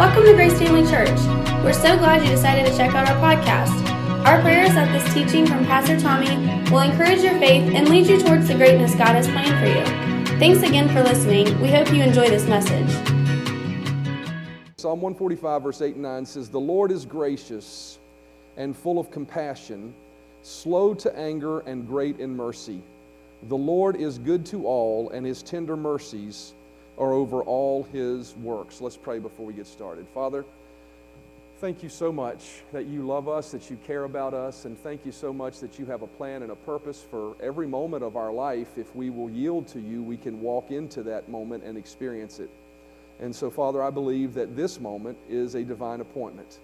Welcome to Grace Family Church. We're so glad you decided to check out our podcast. Our prayer is that this teaching from Pastor Tommy will encourage your faith and lead you towards the greatness God has planned for you. Thanks again for listening. We hope you enjoy this message. Psalm 145, verse 8 and 9 says, The Lord is gracious and full of compassion, slow to anger and great in mercy. The Lord is good to all, and his tender mercies are over all his works. Let's pray before we get started. Father, thank you so much that you love us, that you care about us, and thank you so much that you have a plan and a purpose for every moment of our life. If we will yield to you, we can walk into that moment and experience it. And so, Father, I believe that this moment is a divine appointment.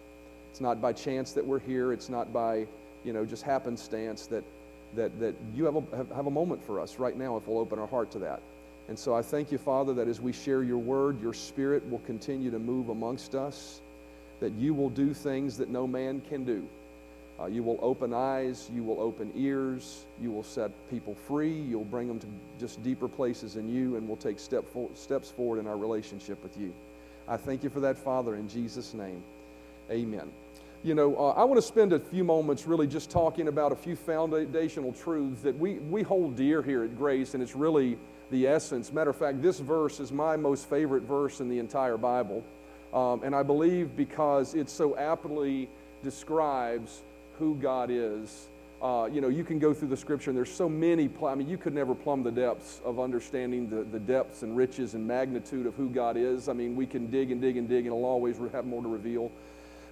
It's not by chance that we're here. It's not by, you know, just happenstance that, that, that you have a, have, have a moment for us right now if we'll open our heart to that. And so I thank you, Father, that as we share your word, your spirit will continue to move amongst us, that you will do things that no man can do. Uh, you will open eyes, you will open ears, you will set people free, you'll bring them to just deeper places in you, and we'll take step fo- steps forward in our relationship with you. I thank you for that, Father, in Jesus' name. Amen. You know, uh, I want to spend a few moments really just talking about a few foundational truths that we, we hold dear here at Grace, and it's really the essence. Matter of fact, this verse is my most favorite verse in the entire Bible. Um, and I believe because it so aptly describes who God is. Uh, you know, you can go through the scripture and there's so many, pl- I mean, you could never plumb the depths of understanding the, the depths and riches and magnitude of who God is. I mean, we can dig and dig and dig and it'll always have more to reveal.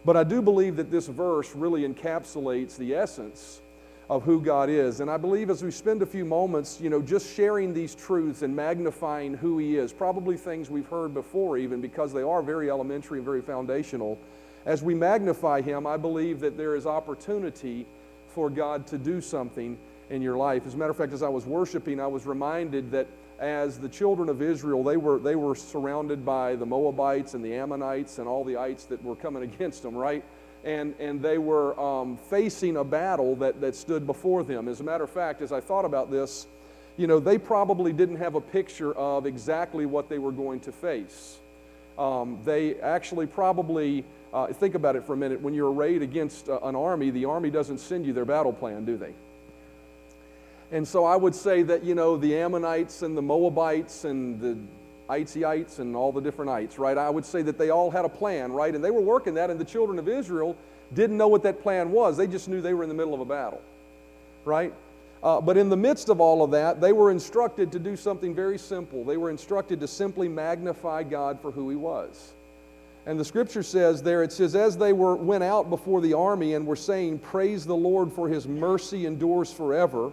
But I do believe that this verse really encapsulates the essence of who God is. And I believe as we spend a few moments, you know, just sharing these truths and magnifying who He is, probably things we've heard before, even because they are very elementary and very foundational. As we magnify Him, I believe that there is opportunity for God to do something in your life. As a matter of fact, as I was worshiping, I was reminded that as the children of Israel, they were, they were surrounded by the Moabites and the Ammonites and all the ites that were coming against them, right? And, and they were um, facing a battle that, that stood before them. As a matter of fact, as I thought about this, you know, they probably didn't have a picture of exactly what they were going to face. Um, they actually probably, uh, think about it for a minute, when you're arrayed against uh, an army, the army doesn't send you their battle plan, do they? And so I would say that, you know, the Ammonites and the Moabites and the Itesiites and all the different ites, right? I would say that they all had a plan, right? And they were working that, and the children of Israel didn't know what that plan was. They just knew they were in the middle of a battle, right? Uh, but in the midst of all of that, they were instructed to do something very simple. They were instructed to simply magnify God for who He was. And the scripture says there, it says, as they were, went out before the army and were saying, Praise the Lord for His mercy endures forever.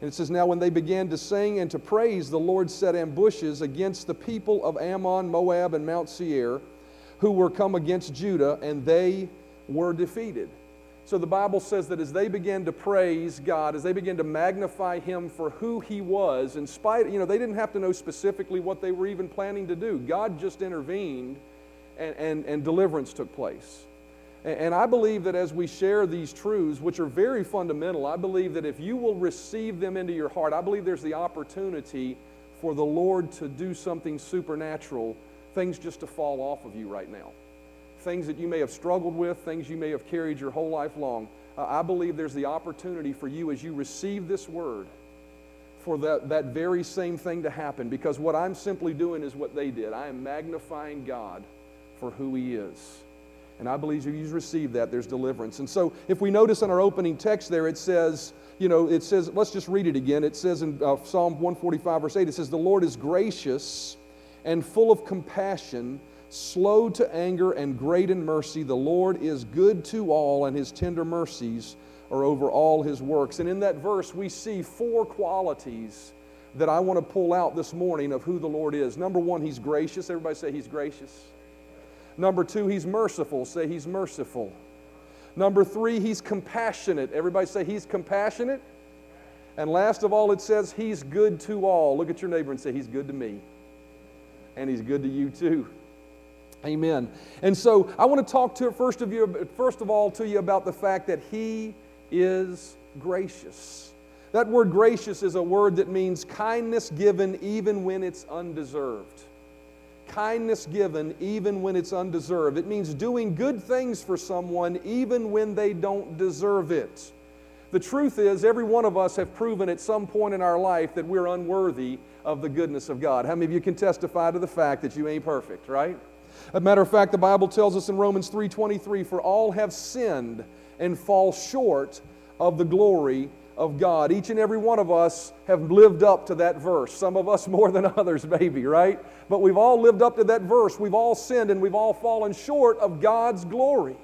And it says, Now when they began to sing and to praise, the Lord set ambushes against the people of Ammon, Moab, and Mount Seir, who were come against Judah, and they were defeated. So the Bible says that as they began to praise God, as they began to magnify Him for who He was, in spite, you know, they didn't have to know specifically what they were even planning to do. God just intervened and, and, and deliverance took place. And I believe that as we share these truths, which are very fundamental, I believe that if you will receive them into your heart, I believe there's the opportunity for the Lord to do something supernatural, things just to fall off of you right now. Things that you may have struggled with, things you may have carried your whole life long. Uh, I believe there's the opportunity for you as you receive this word for that, that very same thing to happen because what I'm simply doing is what they did. I am magnifying God for who He is. And I believe if you receive that, there's deliverance. And so if we notice in our opening text there, it says, you know, it says, let's just read it again. It says in uh, Psalm 145, verse 8, it says, The Lord is gracious and full of compassion, slow to anger and great in mercy. The Lord is good to all, and his tender mercies are over all his works. And in that verse, we see four qualities that I want to pull out this morning of who the Lord is. Number one, he's gracious. Everybody say he's gracious. Number two, he's merciful. Say he's merciful. Number three, he's compassionate. Everybody say he's compassionate. And last of all, it says he's good to all. Look at your neighbor and say he's good to me. And he's good to you too. Amen. And so I want to talk to first of you, first of all, to you about the fact that he is gracious. That word gracious is a word that means kindness given even when it's undeserved kindness given even when it's undeserved. It means doing good things for someone even when they don't deserve it. The truth is, every one of us have proven at some point in our life that we're unworthy of the goodness of God. How many of you can testify to the fact that you ain't perfect, right? As a matter of fact, the Bible tells us in Romans 3:23, "For all have sinned and fall short of the glory of God." Each and every one of us have lived up to that verse. Some of us more than others, maybe, right? But we've all lived up to that verse. We've all sinned and we've all fallen short of God's glory.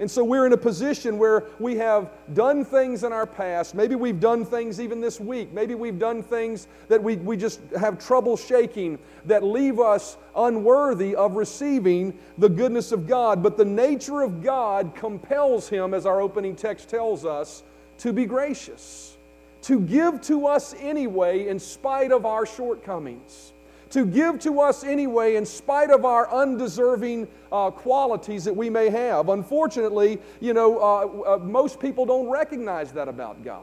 And so we're in a position where we have done things in our past. Maybe we've done things even this week. Maybe we've done things that we, we just have trouble shaking that leave us unworthy of receiving the goodness of God. But the nature of God compels Him, as our opening text tells us, to be gracious, to give to us anyway in spite of our shortcomings to give to us anyway, in spite of our undeserving uh, qualities that we may have. Unfortunately, you know, uh, uh, most people don't recognize that about God.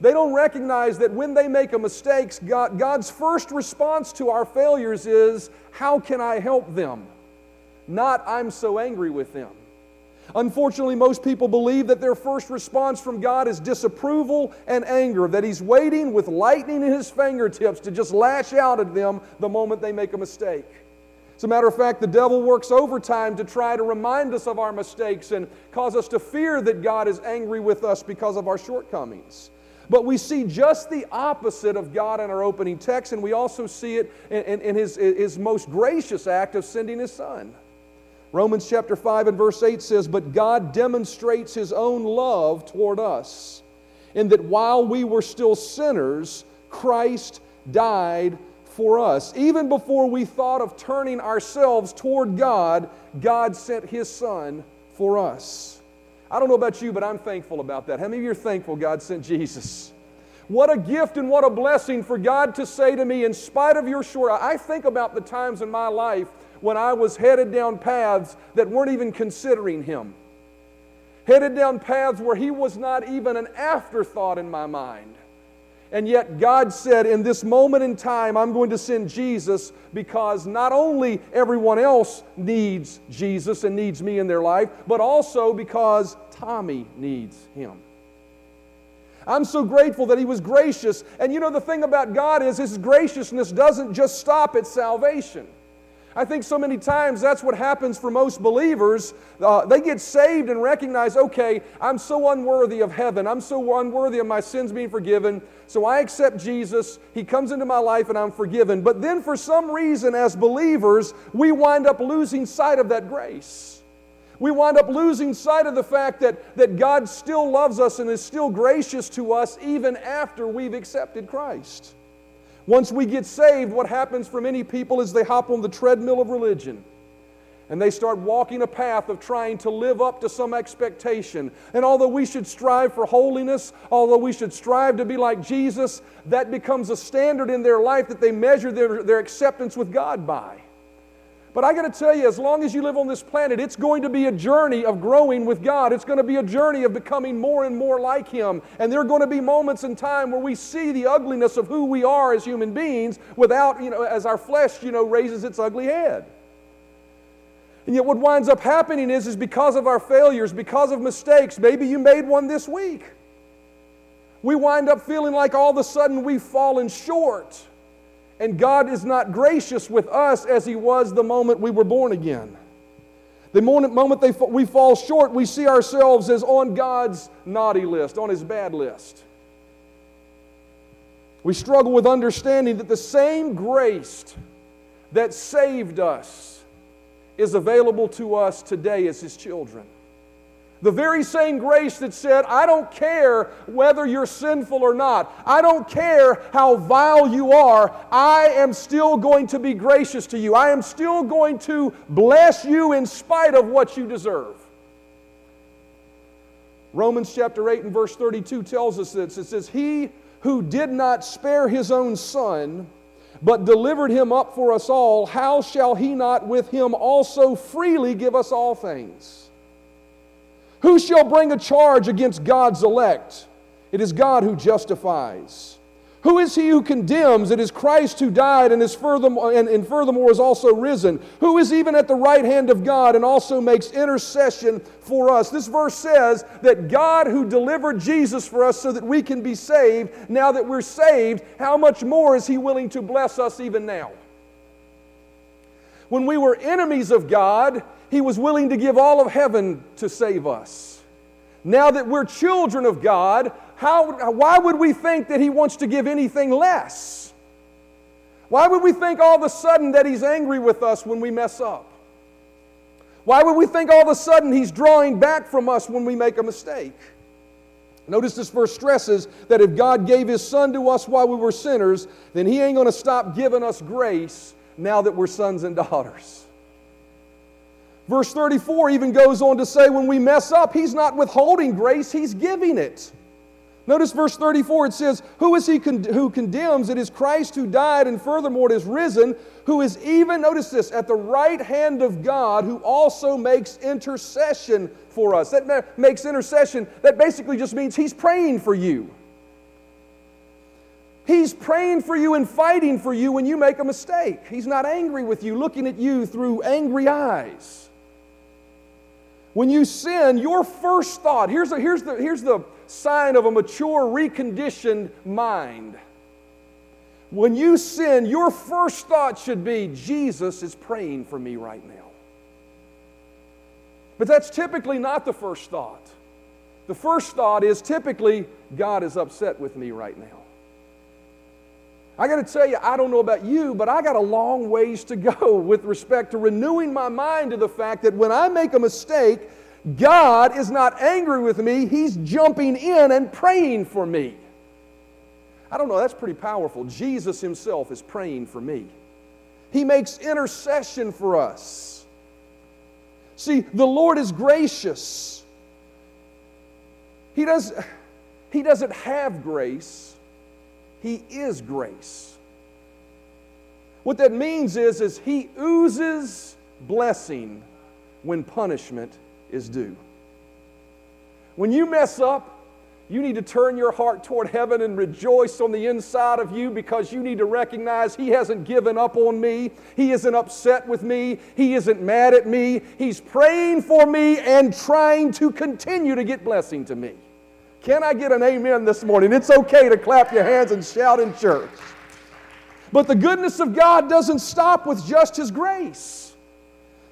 They don't recognize that when they make a mistake, God, God's first response to our failures is, How can I help them? Not, I'm so angry with them. Unfortunately, most people believe that their first response from God is disapproval and anger, that He's waiting with lightning in His fingertips to just lash out at them the moment they make a mistake. As a matter of fact, the devil works overtime to try to remind us of our mistakes and cause us to fear that God is angry with us because of our shortcomings. But we see just the opposite of God in our opening text, and we also see it in, in, in his, his most gracious act of sending His Son. Romans chapter 5 and verse 8 says, But God demonstrates His own love toward us, in that while we were still sinners, Christ died for us. Even before we thought of turning ourselves toward God, God sent His Son for us. I don't know about you, but I'm thankful about that. How many of you are thankful God sent Jesus? What a gift and what a blessing for God to say to me, in spite of your short. I think about the times in my life when I was headed down paths that weren't even considering Him. Headed down paths where He was not even an afterthought in my mind. And yet, God said, in this moment in time, I'm going to send Jesus because not only everyone else needs Jesus and needs me in their life, but also because Tommy needs Him. I'm so grateful that He was gracious. And you know, the thing about God is His graciousness doesn't just stop at salvation. I think so many times that's what happens for most believers. Uh, they get saved and recognize, okay, I'm so unworthy of heaven. I'm so unworthy of my sins being forgiven. So I accept Jesus. He comes into my life and I'm forgiven. But then for some reason, as believers, we wind up losing sight of that grace. We wind up losing sight of the fact that, that God still loves us and is still gracious to us even after we've accepted Christ. Once we get saved, what happens for many people is they hop on the treadmill of religion and they start walking a path of trying to live up to some expectation. And although we should strive for holiness, although we should strive to be like Jesus, that becomes a standard in their life that they measure their, their acceptance with God by. But I got to tell you, as long as you live on this planet, it's going to be a journey of growing with God. It's going to be a journey of becoming more and more like Him. And there are going to be moments in time where we see the ugliness of who we are as human beings without, you know, as our flesh, you know, raises its ugly head. And yet, what winds up happening is, is because of our failures, because of mistakes, maybe you made one this week, we wind up feeling like all of a sudden we've fallen short and God is not gracious with us as He was the moment we were born again. The moment they, we fall short, we see ourselves as on God's naughty list, on His bad list. We struggle with understanding that the same grace that saved us is available to us today as His children. The very same grace that said, I don't care whether you're sinful or not. I don't care how vile you are. I am still going to be gracious to you. I am still going to bless you in spite of what you deserve. Romans chapter 8 and verse 32 tells us this. It says, He who did not spare his own son, but delivered him up for us all, how shall he not with him also freely give us all things? Who shall bring a charge against God's elect? It is God who justifies. Who is he who condemns? It is Christ who died and is furthermore, and, and furthermore is also risen. Who is even at the right hand of God and also makes intercession for us. This verse says that God who delivered Jesus for us so that we can be saved, now that we're saved, how much more is he willing to bless us even now? When we were enemies of God, he was willing to give all of heaven to save us. Now that we're children of God, how, why would we think that He wants to give anything less? Why would we think all of a sudden that He's angry with us when we mess up? Why would we think all of a sudden He's drawing back from us when we make a mistake? Notice this verse stresses that if God gave His Son to us while we were sinners, then He ain't going to stop giving us grace now that we're sons and daughters. Verse 34 even goes on to say when we mess up, He's not withholding grace, He's giving it. Notice verse 34, it says, Who is he con- who condemns? It is Christ who died, and furthermore it is risen, who is even, notice this, at the right hand of God, who also makes intercession for us. That ma- makes intercession, that basically just means he's praying for you. He's praying for you and fighting for you when you make a mistake. He's not angry with you, looking at you through angry eyes. When you sin, your first thought, here's, a, here's, the, here's the sign of a mature, reconditioned mind. When you sin, your first thought should be, Jesus is praying for me right now. But that's typically not the first thought. The first thought is typically, God is upset with me right now. I got to tell you, I don't know about you, but I got a long ways to go with respect to renewing my mind to the fact that when I make a mistake, God is not angry with me, He's jumping in and praying for me. I don't know, that's pretty powerful. Jesus Himself is praying for me, He makes intercession for us. See, the Lord is gracious. He, does, he doesn't have grace, He is grace. What that means is, is He oozes blessing when punishment is due. When you mess up, you need to turn your heart toward heaven and rejoice on the inside of you because you need to recognize He hasn't given up on me. He isn't upset with me. He isn't mad at me. He's praying for me and trying to continue to get blessing to me. Can I get an amen this morning? It's okay to clap your hands and shout in church. But the goodness of God doesn't stop with just His grace.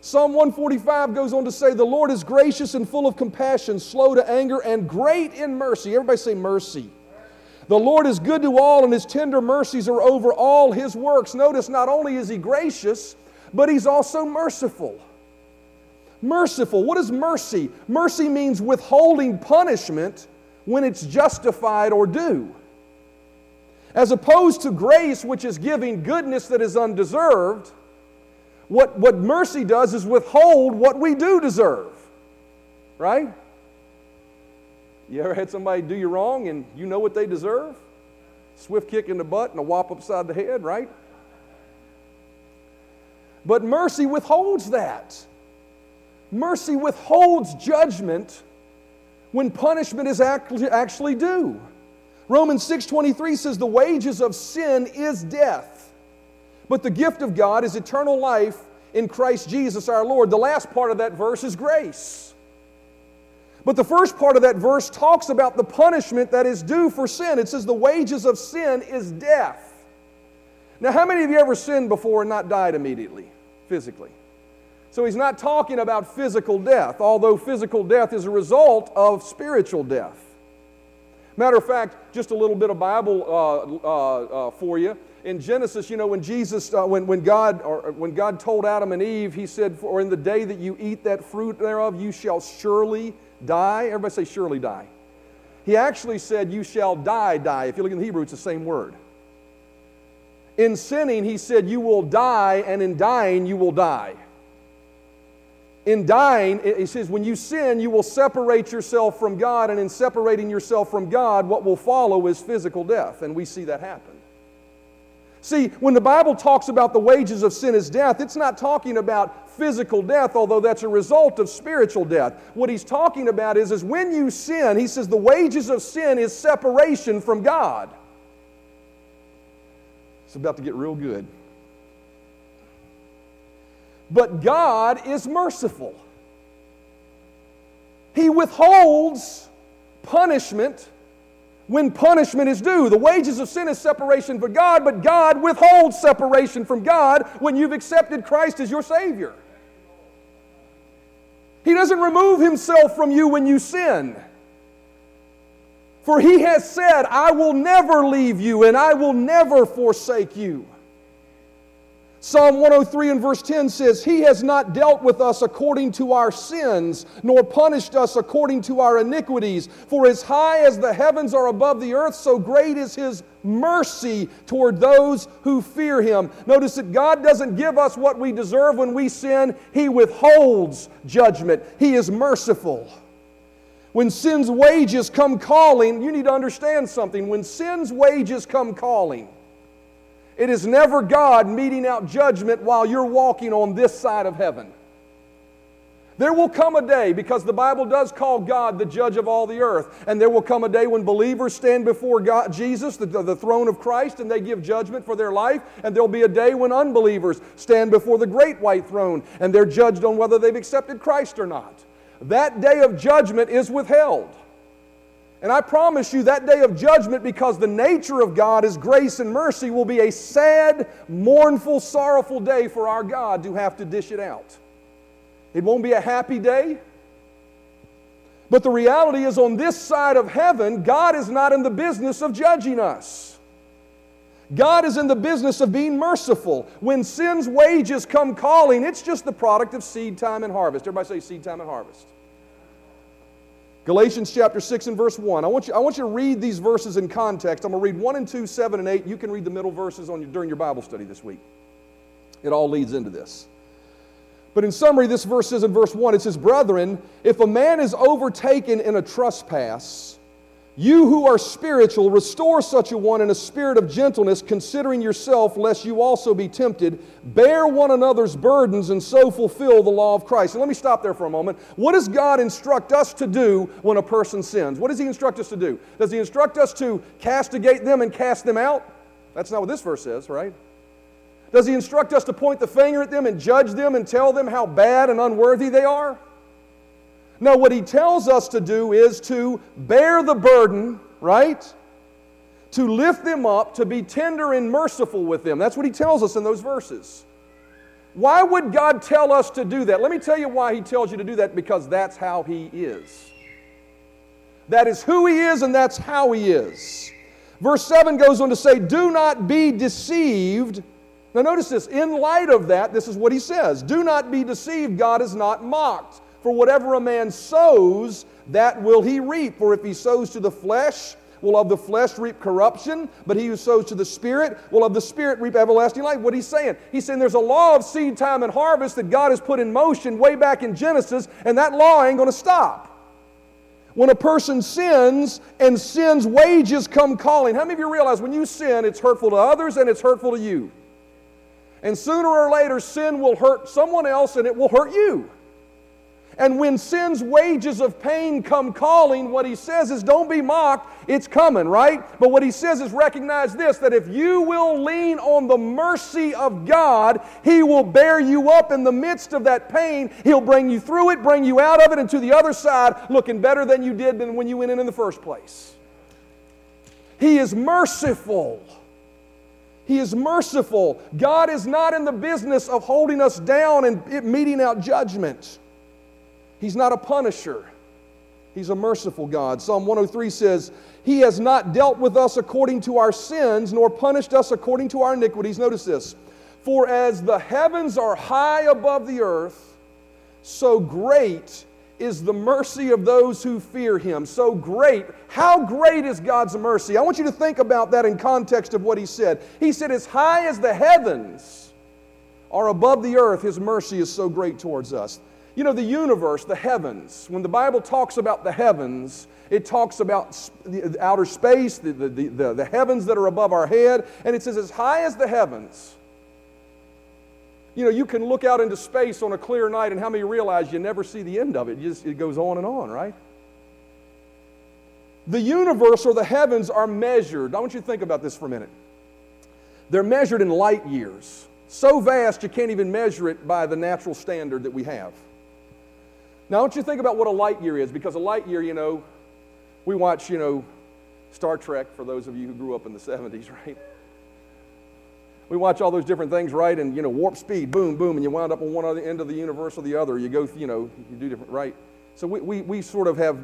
Psalm 145 goes on to say, The Lord is gracious and full of compassion, slow to anger, and great in mercy. Everybody say mercy. The Lord is good to all, and his tender mercies are over all his works. Notice not only is he gracious, but he's also merciful. Merciful. What is mercy? Mercy means withholding punishment when it's justified or due. As opposed to grace, which is giving goodness that is undeserved, what, what mercy does is withhold what we do deserve. Right? You ever had somebody do you wrong and you know what they deserve? Swift kick in the butt and a whop upside the head, right? But mercy withholds that. Mercy withholds judgment when punishment is actually due. Romans 6:23 says the wages of sin is death. But the gift of God is eternal life in Christ Jesus our Lord. The last part of that verse is grace. But the first part of that verse talks about the punishment that is due for sin. It says the wages of sin is death. Now, how many of you ever sinned before and not died immediately, physically? So he's not talking about physical death, although physical death is a result of spiritual death. Matter of fact, just a little bit of Bible uh, uh, uh, for you in Genesis, you know, when Jesus, uh, when, when, God, or when God told Adam and Eve, he said, For in the day that you eat that fruit thereof, you shall surely die. Everybody say, surely die. He actually said, You shall die, die. If you look in the Hebrew, it's the same word. In sinning, he said, You will die, and in dying, you will die. In dying, he says, when you sin, you will separate yourself from God, and in separating yourself from God, what will follow is physical death. And we see that happen. See, when the Bible talks about the wages of sin is death, it's not talking about physical death, although that's a result of spiritual death. What he's talking about is, is when you sin, he says the wages of sin is separation from God. It's about to get real good. But God is merciful. He withholds punishment when punishment is due. The wages of sin is separation from God, but God withholds separation from God when you've accepted Christ as your Savior. He doesn't remove Himself from you when you sin. For He has said, I will never leave you and I will never forsake you. Psalm 103 and verse 10 says, He has not dealt with us according to our sins, nor punished us according to our iniquities. For as high as the heavens are above the earth, so great is His mercy toward those who fear Him. Notice that God doesn't give us what we deserve when we sin, He withholds judgment. He is merciful. When sin's wages come calling, you need to understand something. When sin's wages come calling, it is never God meting out judgment while you're walking on this side of heaven. There will come a day, because the Bible does call God the judge of all the earth, and there will come a day when believers stand before God, Jesus, the, the throne of Christ, and they give judgment for their life, and there'll be a day when unbelievers stand before the great white throne, and they're judged on whether they've accepted Christ or not. That day of judgment is withheld. And I promise you, that day of judgment, because the nature of God is grace and mercy, will be a sad, mournful, sorrowful day for our God to have to dish it out. It won't be a happy day. But the reality is, on this side of heaven, God is not in the business of judging us. God is in the business of being merciful. When sin's wages come calling, it's just the product of seed time and harvest. Everybody say seed time and harvest. Galatians chapter 6 and verse 1. I want you, I want you to read these verses in context. I'm going to read 1 and 2, 7 and 8. You can read the middle verses on your, during your Bible study this week. It all leads into this. But in summary, this verse says in verse 1 it says, Brethren, if a man is overtaken in a trespass, you who are spiritual, restore such a one in a spirit of gentleness, considering yourself, lest you also be tempted. Bear one another's burdens and so fulfill the law of Christ. And let me stop there for a moment. What does God instruct us to do when a person sins? What does He instruct us to do? Does He instruct us to castigate them and cast them out? That's not what this verse says, right? Does He instruct us to point the finger at them and judge them and tell them how bad and unworthy they are? No, what he tells us to do is to bear the burden, right? To lift them up, to be tender and merciful with them. That's what he tells us in those verses. Why would God tell us to do that? Let me tell you why he tells you to do that because that's how he is. That is who he is and that's how he is. Verse 7 goes on to say, Do not be deceived. Now, notice this. In light of that, this is what he says Do not be deceived. God is not mocked. For whatever a man sows, that will he reap. For if he sows to the flesh, will of the flesh reap corruption, but he who sows to the Spirit will of the Spirit reap everlasting life. What he's saying? He's saying there's a law of seed time and harvest that God has put in motion way back in Genesis, and that law ain't going to stop. When a person sins and sin's wages come calling, how many of you realize when you sin, it's hurtful to others and it's hurtful to you? And sooner or later, sin will hurt someone else and it will hurt you. And when sin's wages of pain come calling, what he says is, don't be mocked, it's coming, right? But what he says is, recognize this that if you will lean on the mercy of God, he will bear you up in the midst of that pain. He'll bring you through it, bring you out of it, and to the other side, looking better than you did than when you went in in the first place. He is merciful. He is merciful. God is not in the business of holding us down and meting out judgment. He's not a punisher, He's a merciful God. Psalm 103 says, He has not dealt with us according to our sins, nor punished us according to our iniquities. Notice this For as the heavens are high above the earth, so great is the mercy of those who fear him. So great. How great is God's mercy? I want you to think about that in context of what he said. He said, As high as the heavens are above the earth, his mercy is so great towards us. You know, the universe, the heavens, when the Bible talks about the heavens, it talks about the outer space, the, the, the, the, heavens that are above our head, and it says, as high as the heavens. You know, you can look out into space on a clear night, and how many realize you never see the end of it? Just, it goes on and on, right? The universe or the heavens are measured. I want you to think about this for a minute. They're measured in light years. So vast you can't even measure it by the natural standard that we have. Now, don't you think about what a light year is? Because a light year, you know, we watch, you know, Star Trek for those of you who grew up in the 70s, right? We watch all those different things, right? And, you know, warp speed, boom, boom, and you wind up on one end of the universe or the other. You go, you know, you do different, right? So we, we, we sort of have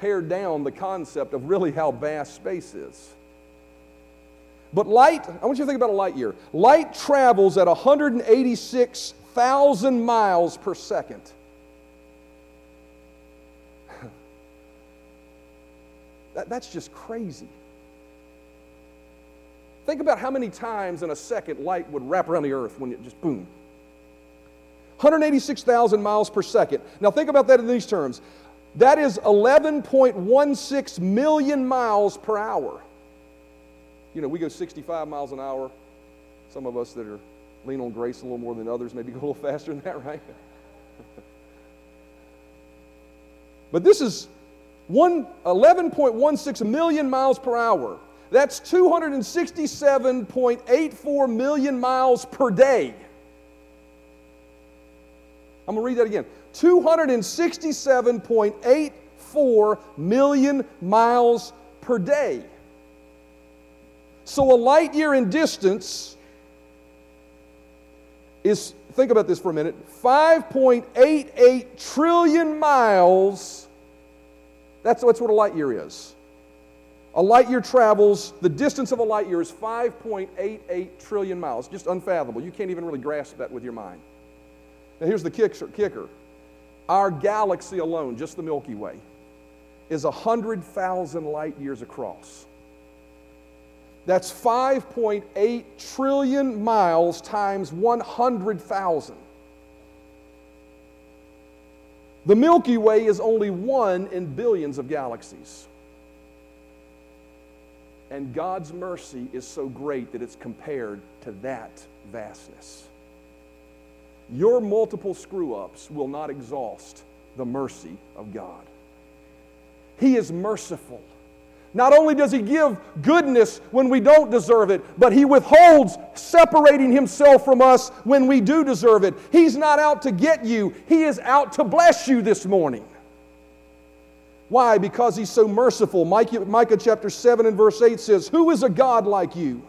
pared down the concept of really how vast space is. But light, I want you to think about a light year. Light travels at 186,000 miles per second. That, that's just crazy. Think about how many times in a second light would wrap around the earth when it just boom. 186,000 miles per second. Now think about that in these terms. That is 11.16 million miles per hour. You know, we go 65 miles an hour. Some of us that are lean on grace a little more than others maybe go a little faster than that, right? but this is 11.16 million miles per hour. That's 267.84 million miles per day. I'm going to read that again 267.84 million miles per day. So a light year in distance is, think about this for a minute, 5.88 trillion miles. That's, that's what a light year is. A light year travels, the distance of a light year is 5.88 trillion miles. Just unfathomable. You can't even really grasp that with your mind. Now, here's the kicker our galaxy alone, just the Milky Way, is 100,000 light years across. That's 5.8 trillion miles times 100,000. The Milky Way is only one in billions of galaxies. And God's mercy is so great that it's compared to that vastness. Your multiple screw ups will not exhaust the mercy of God. He is merciful. Not only does He give goodness when we don't deserve it, but He withholds separating Himself from us when we do deserve it. He's not out to get you, He is out to bless you this morning. Why? Because He's so merciful. Micah, Micah chapter 7 and verse 8 says, Who is a God like you?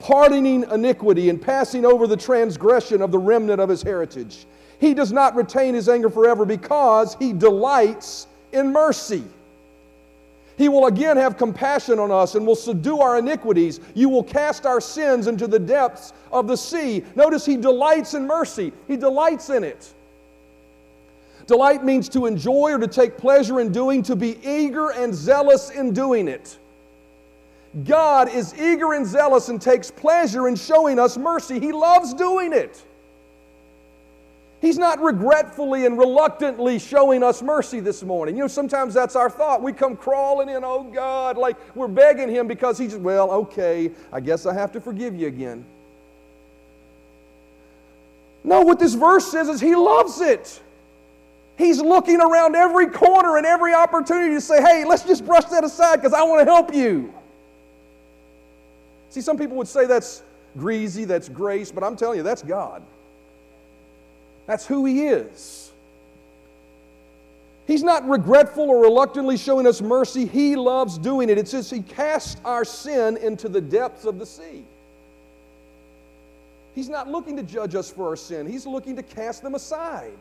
pardoning iniquity and passing over the transgression of the remnant of his heritage. He does not retain his anger forever because he delights in mercy. He will again have compassion on us and will subdue our iniquities. You will cast our sins into the depths of the sea. Notice he delights in mercy, he delights in it. Delight means to enjoy or to take pleasure in doing, to be eager and zealous in doing it. God is eager and zealous and takes pleasure in showing us mercy. He loves doing it. He's not regretfully and reluctantly showing us mercy this morning. You know, sometimes that's our thought. We come crawling in, oh God, like we're begging Him because He's, well, okay, I guess I have to forgive you again. No, what this verse says is He loves it. He's looking around every corner and every opportunity to say, hey, let's just brush that aside because I want to help you. See, some people would say that's greasy, that's grace, but I'm telling you, that's God. That's who He is. He's not regretful or reluctantly showing us mercy. He loves doing it. It says He cast our sin into the depths of the sea. He's not looking to judge us for our sin, He's looking to cast them aside.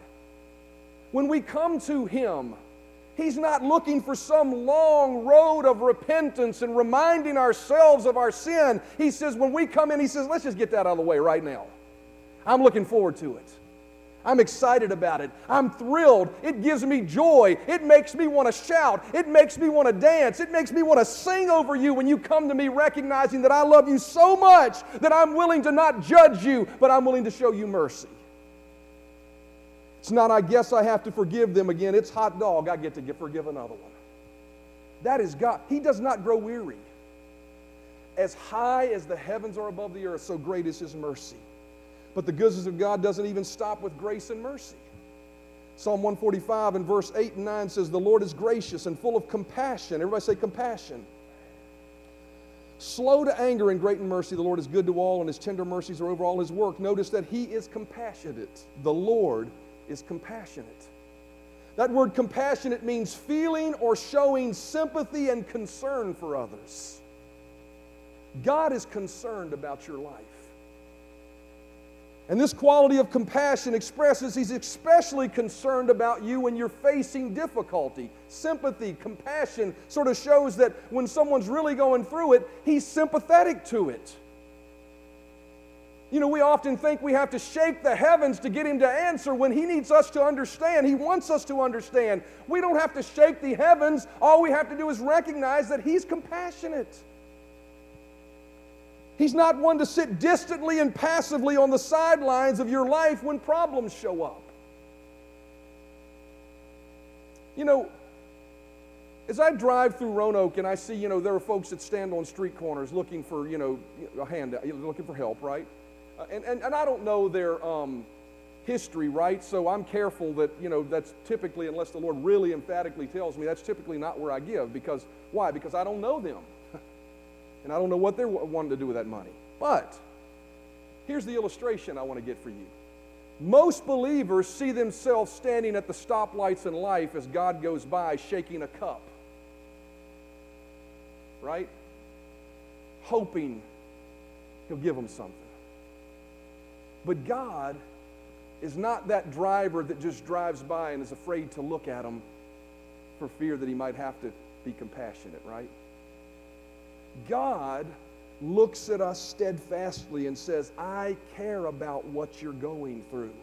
When we come to Him, He's not looking for some long road of repentance and reminding ourselves of our sin. He says, when we come in, He says, let's just get that out of the way right now. I'm looking forward to it. I'm excited about it. I'm thrilled. It gives me joy. It makes me want to shout. It makes me want to dance. It makes me want to sing over you when you come to me recognizing that I love you so much that I'm willing to not judge you, but I'm willing to show you mercy. It's not, I guess I have to forgive them again. It's hot dog, I get to forgive another one. That is God. He does not grow weary. As high as the heavens are above the earth, so great is His mercy. But the goodness of God doesn't even stop with grace and mercy. Psalm 145 and verse 8 and 9 says, The Lord is gracious and full of compassion. Everybody say compassion. Slow to anger and great in mercy. The Lord is good to all, and his tender mercies are over all his work. Notice that he is compassionate. The Lord is compassionate. That word compassionate means feeling or showing sympathy and concern for others. God is concerned about your life. And this quality of compassion expresses he's especially concerned about you when you're facing difficulty. Sympathy, compassion sort of shows that when someone's really going through it, he's sympathetic to it. You know, we often think we have to shake the heavens to get him to answer when he needs us to understand. He wants us to understand. We don't have to shake the heavens. All we have to do is recognize that he's compassionate. He's not one to sit distantly and passively on the sidelines of your life when problems show up. You know, as I drive through Roanoke and I see, you know, there are folks that stand on street corners looking for, you know, a hand, looking for help, right? Uh, and, and, and I don't know their um, history, right? So I'm careful that, you know, that's typically, unless the Lord really emphatically tells me, that's typically not where I give. Because, why? Because I don't know them. And I don't know what they're wanting to do with that money. But here's the illustration I want to get for you. Most believers see themselves standing at the stoplights in life as God goes by shaking a cup. Right? Hoping He'll give them something. But God is not that driver that just drives by and is afraid to look at them for fear that he might have to be compassionate, right? God looks at us steadfastly and says, I care about what you're going through.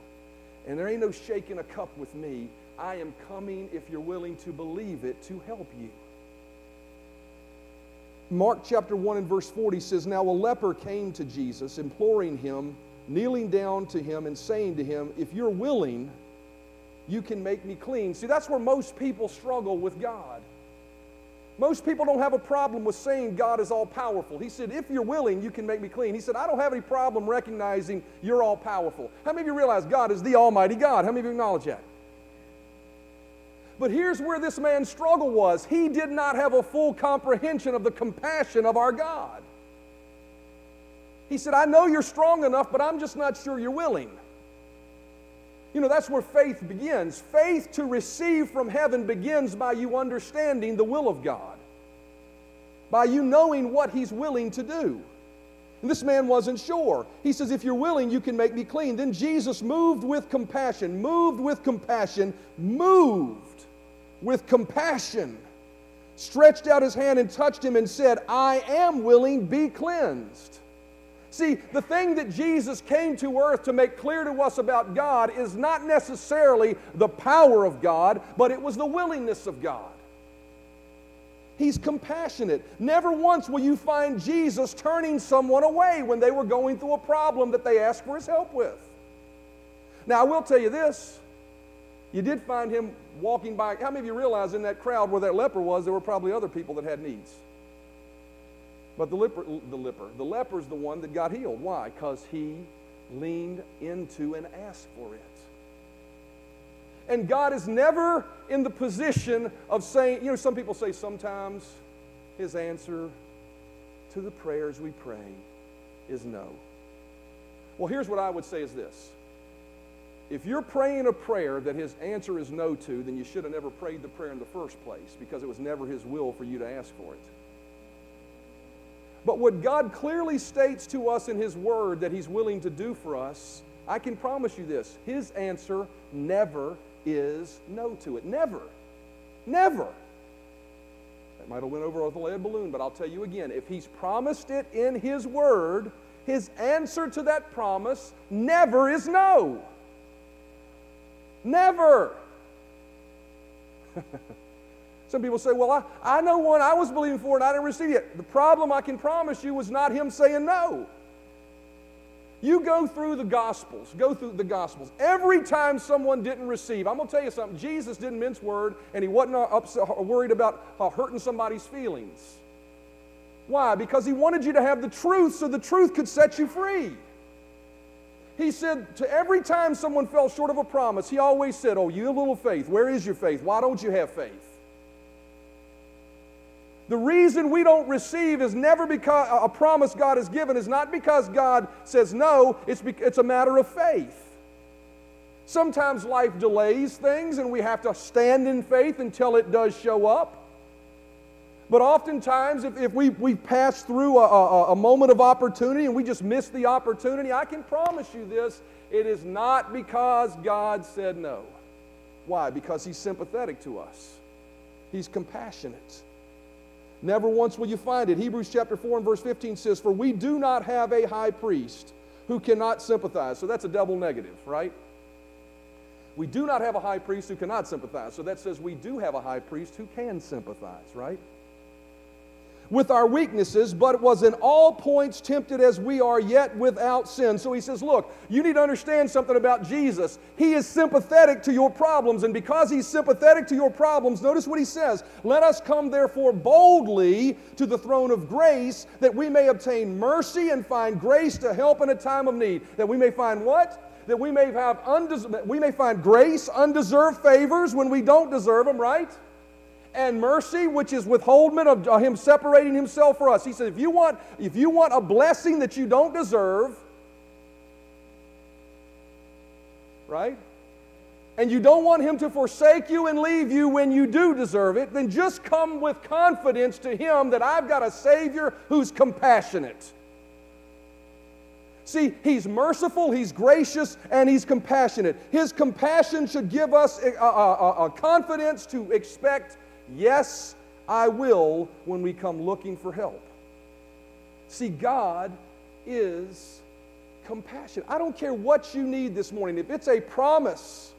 And there ain't no shaking a cup with me. I am coming, if you're willing to believe it, to help you. Mark chapter 1 and verse 40 says, Now a leper came to Jesus, imploring him, kneeling down to him, and saying to him, If you're willing, you can make me clean. See, that's where most people struggle with God. Most people don't have a problem with saying God is all powerful. He said, If you're willing, you can make me clean. He said, I don't have any problem recognizing you're all powerful. How many of you realize God is the Almighty God? How many of you acknowledge that? But here's where this man's struggle was he did not have a full comprehension of the compassion of our God. He said, I know you're strong enough, but I'm just not sure you're willing. You know, that's where faith begins. Faith to receive from heaven begins by you understanding the will of God, by you knowing what He's willing to do. And this man wasn't sure. He says, If you're willing, you can make me clean. Then Jesus moved with compassion, moved with compassion, moved with compassion, stretched out his hand and touched him and said, I am willing, be cleansed. See, the thing that Jesus came to earth to make clear to us about God is not necessarily the power of God, but it was the willingness of God. He's compassionate. Never once will you find Jesus turning someone away when they were going through a problem that they asked for his help with. Now, I will tell you this. You did find him walking by. How many of you realize in that crowd where that leper was, there were probably other people that had needs? But the leper, the leper, the leper is the one that got healed. Why? Because he leaned into and asked for it. And God is never in the position of saying, you know, some people say sometimes his answer to the prayers we pray is no. Well, here's what I would say is this. If you're praying a prayer that his answer is no to, then you should have never prayed the prayer in the first place because it was never his will for you to ask for it. But what God clearly states to us in His Word that He's willing to do for us, I can promise you this His answer never is no to it. Never. Never. That might have went over with a lead balloon, but I'll tell you again if He's promised it in His Word, His answer to that promise never is no. Never. Some people say, Well, I, I know one I was believing for and I didn't receive it. The problem I can promise you was not him saying no. You go through the Gospels, go through the Gospels. Every time someone didn't receive, I'm going to tell you something. Jesus didn't mince word and he wasn't upset, worried about uh, hurting somebody's feelings. Why? Because he wanted you to have the truth so the truth could set you free. He said to every time someone fell short of a promise, he always said, Oh, you little faith. Where is your faith? Why don't you have faith? The reason we don't receive is never because a promise God has given is not because God says no, it's, it's a matter of faith. Sometimes life delays things and we have to stand in faith until it does show up. But oftentimes, if, if we, we pass through a, a, a moment of opportunity and we just miss the opportunity, I can promise you this it is not because God said no. Why? Because He's sympathetic to us, He's compassionate. Never once will you find it. Hebrews chapter 4 and verse 15 says, For we do not have a high priest who cannot sympathize. So that's a double negative, right? We do not have a high priest who cannot sympathize. So that says we do have a high priest who can sympathize, right? With our weaknesses, but was in all points tempted as we are, yet without sin. So he says, Look, you need to understand something about Jesus. He is sympathetic to your problems, and because he's sympathetic to your problems, notice what he says Let us come therefore boldly to the throne of grace, that we may obtain mercy and find grace to help in a time of need. That we may find what? that we may have undes- we may find grace, undeserved favors when we don't deserve them, right? And mercy, which is withholdment of him separating himself for us. He said, if you want, if you want a blessing that you don't deserve, right? And you don't want him to forsake you and leave you when you do deserve it, then just come with confidence to him that I've got a Savior who's compassionate. See, He's merciful, He's gracious, and He's compassionate. His compassion should give us a, a, a, a, confidence to expect, yes, I will, when we come looking for help. See, God is compassionate. I don't care what you need this morning. If it's a promise,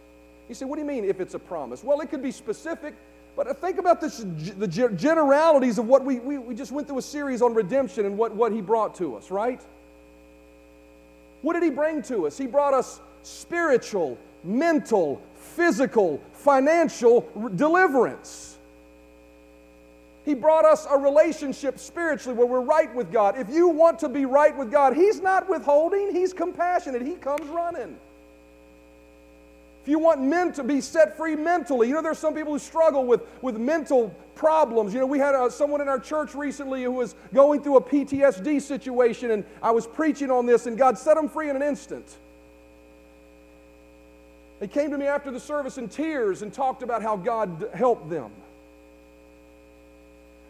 you say, what do you mean if it's a promise? Well, it could be specific, but think about this, the generalities of what we, we, we just went through a series on redemption and what, what He brought to us, right? What did He bring to us? He brought us spiritual, mental, physical, financial deliverance. He brought us a relationship spiritually where we're right with God. If you want to be right with God, He's not withholding, He's compassionate. He comes running. If you want men to be set free mentally, you know, there's some people who struggle with, with mental problems. You know, we had a, someone in our church recently who was going through a PTSD situation, and I was preaching on this, and God set them free in an instant. They came to me after the service in tears and talked about how God helped them.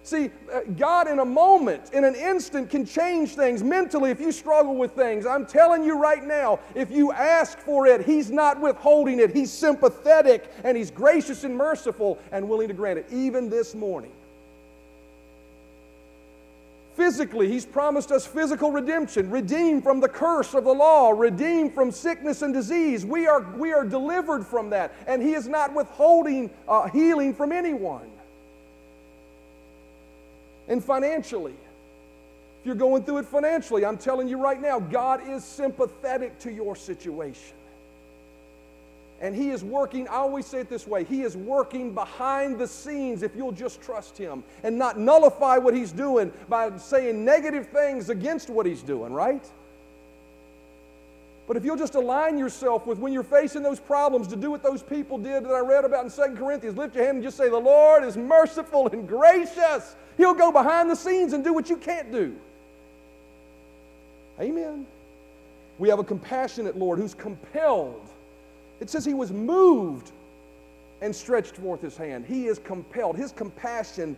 See, uh, God in a moment, in an instant, can change things mentally if you struggle with things. I'm telling you right now, if you ask for it, He's not withholding it. He's sympathetic and He's gracious and merciful and willing to grant it, even this morning. Physically, He's promised us physical redemption, redeemed from the curse of the law, redeemed from sickness and disease. We are, we are delivered from that, and He is not withholding uh, healing from anyone and financially. If you're going through it financially, I'm telling you right now, God is sympathetic to your situation. And He is working, I always say it this way He is working behind the scenes if you'll just trust Him and not nullify what He's doing by saying negative things against what He's doing, right? But if you'll just align yourself with when you're facing those problems to do what those people did that I read about in 2 Corinthians, lift your hand and just say, The Lord is merciful and gracious. He'll go behind the scenes and do what you can't do. Amen. We have a compassionate Lord who's compelled. It says he was moved and stretched forth his hand. He is compelled. His compassion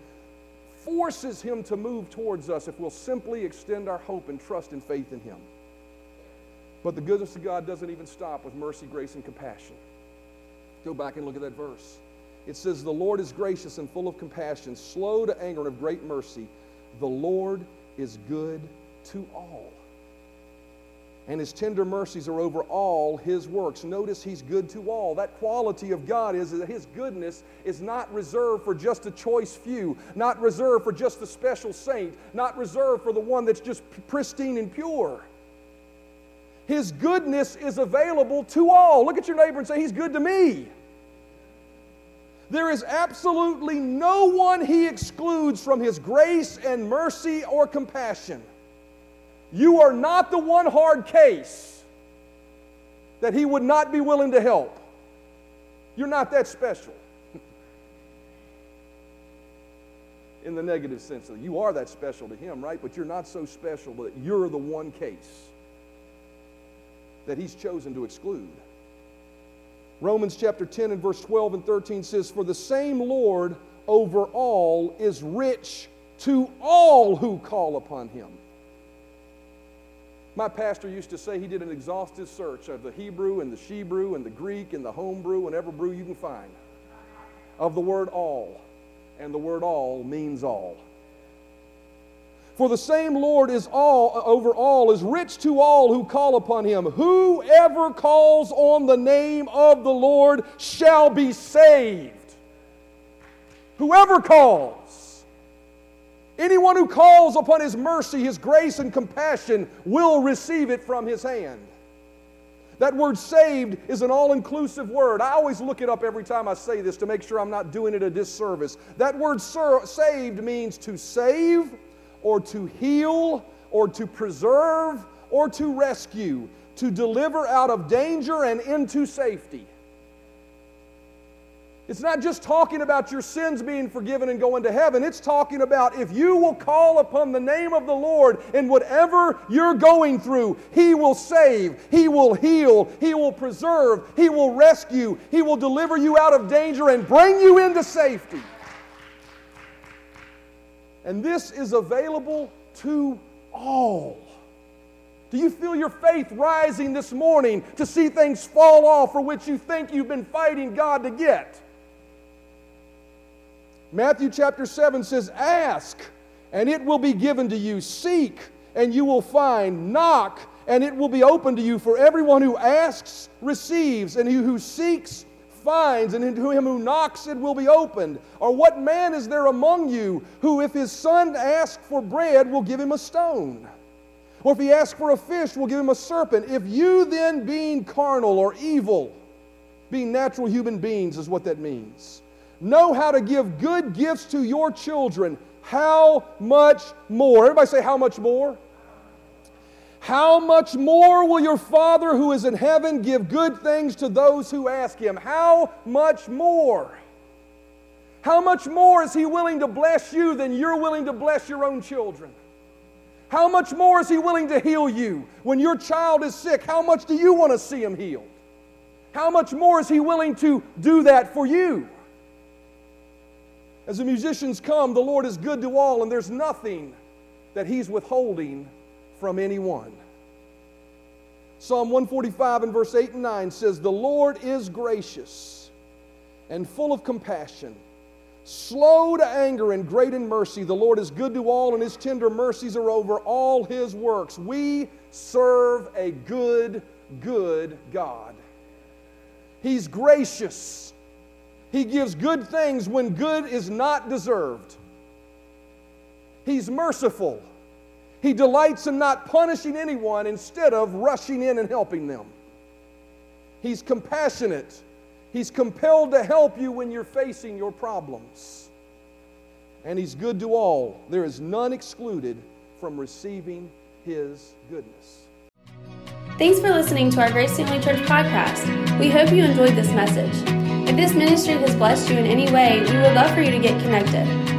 forces him to move towards us if we'll simply extend our hope and trust and faith in him. But the goodness of God doesn't even stop with mercy, grace, and compassion. Go back and look at that verse. It says, The Lord is gracious and full of compassion, slow to anger, and of great mercy. The Lord is good to all. And his tender mercies are over all his works. Notice he's good to all. That quality of God is that his goodness is not reserved for just a choice few, not reserved for just a special saint, not reserved for the one that's just pristine and pure. His goodness is available to all. Look at your neighbor and say, He's good to me. There is absolutely no one he excludes from his grace and mercy or compassion. You are not the one hard case that he would not be willing to help. You're not that special. in the negative sense. You are that special to Him, right? But you're not so special that you're the one case that He's chosen to exclude. Romans chapter 10 and verse 12 and 13 says, For the same Lord over all is rich to all who call upon Him. My pastor used to say he did an exhaustive search of the Hebrew and the Shebrew and the Greek and the Homebrew and every brew you can find of the word all. And the word all means all. For the same Lord is all over all, is rich to all who call upon him. Whoever calls on the name of the Lord shall be saved. Whoever calls. Anyone who calls upon His mercy, His grace, and compassion will receive it from His hand. That word saved is an all inclusive word. I always look it up every time I say this to make sure I'm not doing it a disservice. That word saved means to save, or to heal, or to preserve, or to rescue, to deliver out of danger and into safety. It's not just talking about your sins being forgiven and going to heaven. It's talking about if you will call upon the name of the Lord in whatever you're going through, He will save, He will heal, He will preserve, He will rescue, He will deliver you out of danger and bring you into safety. And this is available to all. Do you feel your faith rising this morning to see things fall off for which you think you've been fighting God to get? Matthew chapter 7 says, Ask, and it will be given to you. Seek, and you will find. Knock, and it will be open to you. For everyone who asks receives, and he who seeks finds, and to him who knocks it will be opened. Or what man is there among you who, if his son asks for bread, will give him a stone? Or if he asks for a fish, will give him a serpent? If you then, being carnal or evil, being natural human beings, is what that means know how to give good gifts to your children, how much more? Everybody say, How much more? How much more will your Father who is in heaven give good things to those who ask him? How much more? How much more is he willing to bless you than you're willing to bless your own children? How much more is he willing to heal you? When your child is sick, how much do you want to see him healed? How much more is he willing to do that for you? As the musicians come, the Lord is good to all, and there's nothing that He's withholding from anyone. Psalm 145 and verse 8 and 9 says, The Lord is gracious and full of compassion, slow to anger and great in mercy. The Lord is good to all, and His tender mercies are over all His works. We serve a good, good God. He's gracious. He gives good things when good is not deserved. He's merciful. He delights in not punishing anyone instead of rushing in and helping them. He's compassionate. He's compelled to help you when you're facing your problems. And He's good to all. There is none excluded from receiving His goodness. Thanks for listening to our Grace Family Church podcast. We hope you enjoyed this message. If this ministry has blessed you in any way, we would love for you to get connected.